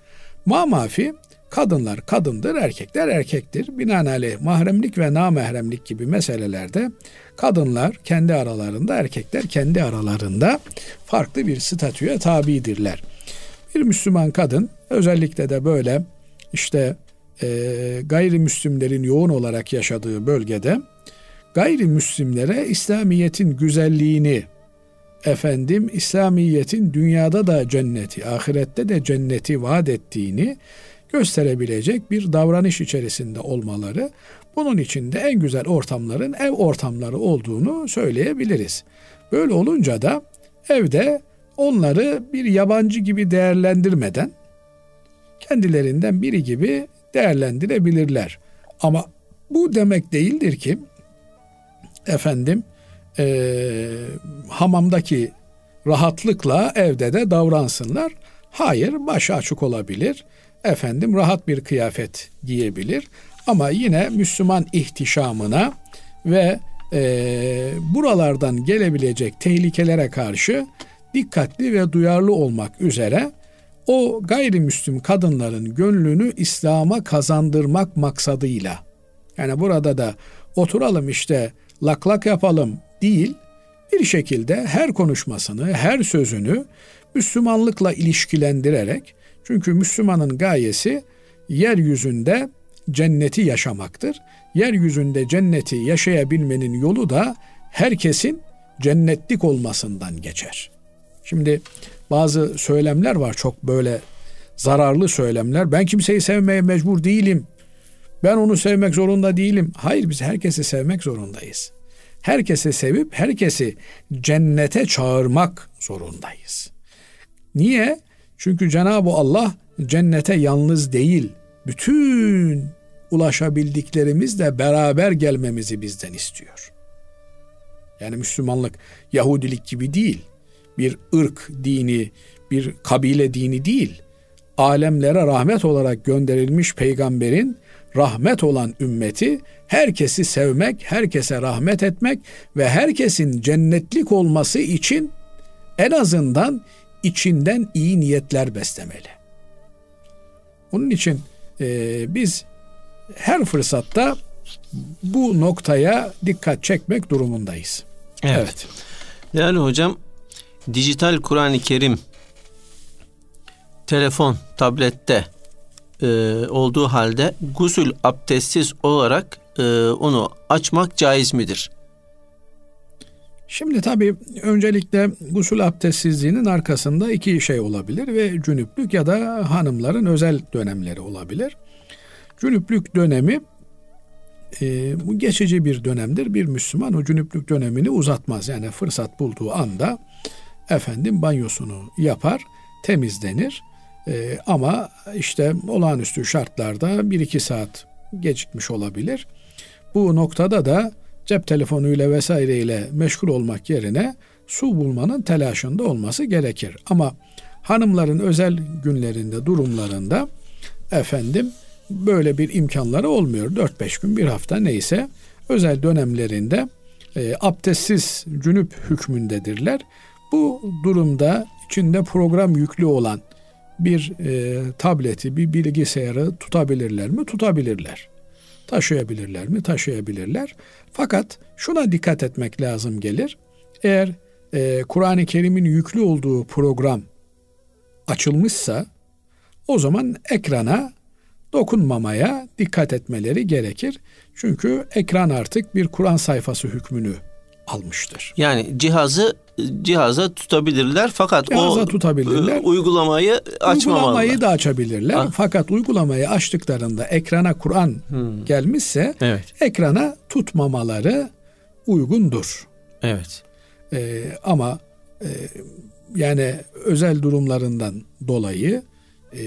Mamafi kadınlar kadındır, erkekler erkektir. Binaenaleyh mahremlik ve namahremlik gibi meselelerde kadınlar kendi aralarında, erkekler kendi aralarında farklı bir statüye tabidirler. Bir Müslüman kadın özellikle de böyle işte e, gayrimüslimlerin yoğun olarak yaşadığı bölgede gayrimüslimlere İslamiyet'in güzelliğini efendim İslamiyet'in dünyada da cenneti, ahirette de cenneti vaat ettiğini gösterebilecek bir davranış içerisinde olmaları, bunun içinde en güzel ortamların ev ortamları olduğunu söyleyebiliriz. Böyle olunca da evde onları bir yabancı gibi değerlendirmeden kendilerinden biri gibi değerlendirebilirler. Ama bu demek değildir ki efendim e, hamamdaki rahatlıkla evde de davransınlar. Hayır, başı açık olabilir. Efendim rahat bir kıyafet giyebilir. Ama yine Müslüman ihtişamına ve e, buralardan gelebilecek tehlikelere karşı dikkatli ve duyarlı olmak üzere o gayrimüslim kadınların gönlünü İslam'a kazandırmak maksadıyla yani burada da oturalım işte lak lak yapalım değil bir şekilde her konuşmasını, her sözünü Müslümanlıkla ilişkilendirerek çünkü Müslümanın gayesi yeryüzünde cenneti yaşamaktır. Yeryüzünde cenneti yaşayabilmenin yolu da herkesin cennetlik olmasından geçer. Şimdi bazı söylemler var çok böyle zararlı söylemler. Ben kimseyi sevmeye mecbur değilim. Ben onu sevmek zorunda değilim. Hayır biz herkesi sevmek zorundayız. Herkesi sevip herkesi cennete çağırmak zorundayız. Niye? Çünkü Cenab-ı Allah cennete yalnız değil, bütün ulaşabildiklerimizle beraber gelmemizi bizden istiyor. Yani Müslümanlık Yahudilik gibi değil. Bir ırk dini, bir kabile dini değil. Alemlere rahmet olarak gönderilmiş peygamberin rahmet olan ümmeti herkesi sevmek, herkese rahmet etmek ve herkesin cennetlik olması için en azından içinden iyi niyetler beslemeli. Onun için e, biz her fırsatta bu noktaya dikkat çekmek durumundayız. Evet. evet. Yani hocam dijital Kur'an-ı Kerim telefon, tablette e, olduğu halde gusül abdestsiz olarak e, onu açmak caiz midir? Şimdi tabii öncelikle gusül abdestsizliğinin arkasında iki şey olabilir ve cünüplük ya da hanımların özel dönemleri olabilir. Cünüplük dönemi e, bu geçici bir dönemdir. Bir Müslüman o cünüplük dönemini uzatmaz. Yani fırsat bulduğu anda efendim banyosunu yapar, temizlenir. E, ama işte olağanüstü şartlarda bir iki saat gecikmiş olabilir. Bu noktada da cep telefonuyla vesaireyle meşgul olmak yerine su bulmanın telaşında olması gerekir. Ama hanımların özel günlerinde, durumlarında efendim böyle bir imkanları olmuyor. 4-5 gün, bir hafta neyse özel dönemlerinde e, abdestsiz cünüp hükmündedirler. Bu durumda içinde program yüklü olan bir e, tableti, bir bilgisayarı tutabilirler mi? Tutabilirler. Taşıyabilirler mi? Taşıyabilirler. Fakat şuna dikkat etmek lazım gelir. Eğer e, Kur'an-ı Kerim'in yüklü olduğu program açılmışsa o zaman ekrana dokunmamaya dikkat etmeleri gerekir. Çünkü ekran artık bir Kur'an sayfası hükmünü almıştır. Yani cihazı cihaza tutabilirler fakat cihaza o tutabilirler. uygulamayı açmamalılar. Uygulamayı da açabilirler. Ah. Fakat uygulamayı açtıklarında ekrana Kur'an hmm. gelmişse evet. ekrana tutmamaları uygundur. Evet. Ee, ama e, yani özel durumlarından dolayı e,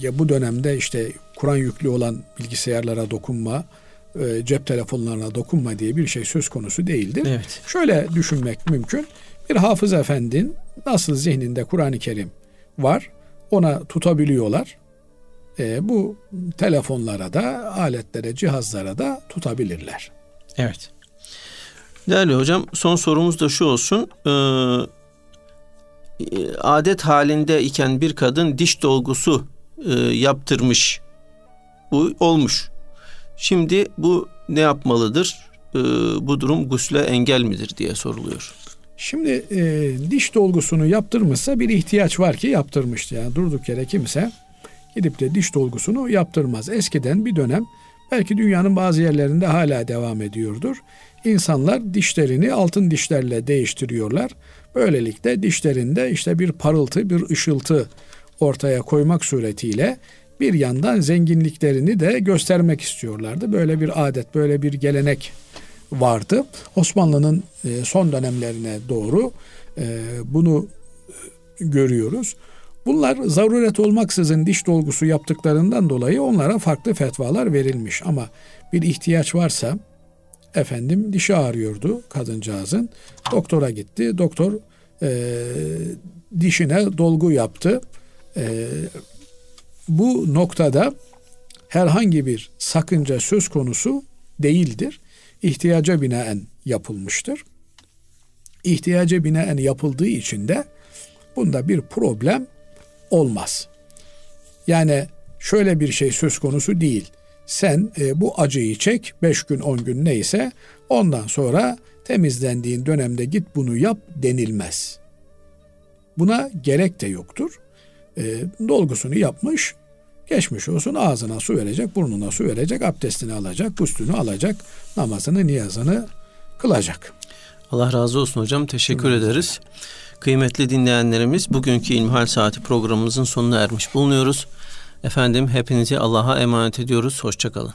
ya bu dönemde işte Kur'an yüklü olan bilgisayarlara dokunma e, cep telefonlarına dokunma diye bir şey söz konusu değildir. Evet. Şöyle düşünmek mümkün. Bir hafız efendinin nasıl zihninde Kur'an-ı Kerim var ona tutabiliyorlar. E, bu telefonlara da aletlere cihazlara da tutabilirler. Evet. Değerli hocam son sorumuz da şu olsun. Ee, adet halinde iken bir kadın diş dolgusu e, yaptırmış. Bu olmuş. Şimdi bu ne yapmalıdır? Ee, bu durum gusle engel midir diye soruluyor. Şimdi e, diş dolgusunu yaptırmışsa bir ihtiyaç var ki yaptırmıştı. Yani durduk yere kimse gidip de diş dolgusunu yaptırmaz. Eskiden bir dönem belki dünyanın bazı yerlerinde hala devam ediyordur. İnsanlar dişlerini altın dişlerle değiştiriyorlar. Böylelikle dişlerinde işte bir parıltı, bir ışıltı ortaya koymak suretiyle bir yandan zenginliklerini de göstermek istiyorlardı. Böyle bir adet, böyle bir gelenek vardı. Osmanlı'nın e, son dönemlerine doğru e, bunu e, görüyoruz. Bunlar zaruret olmaksızın diş dolgusu yaptıklarından dolayı onlara farklı fetvalar verilmiş. Ama bir ihtiyaç varsa efendim dişi ağrıyordu kadıncağızın. Doktora gitti. Doktor e, dişine dolgu yaptı. E, bu noktada herhangi bir sakınca söz konusu değildir. İhtiyaca binaen yapılmıştır. İhtiyaca binaen yapıldığı için de bunda bir problem olmaz. Yani şöyle bir şey söz konusu değil. Sen e, bu acıyı çek 5 gün 10 gün neyse ondan sonra temizlendiğin dönemde git bunu yap denilmez. Buna gerek de yoktur. E, dolgusunu yapmış geçmiş olsun ağzına su verecek, burnuna su verecek, abdestini alacak, üstünü alacak, namazını, niyazını kılacak. Allah razı olsun hocam. Teşekkür evet. ederiz. Kıymetli dinleyenlerimiz bugünkü İlmihal Saati programımızın sonuna ermiş bulunuyoruz. Efendim hepinizi Allah'a emanet ediyoruz. Hoşçakalın.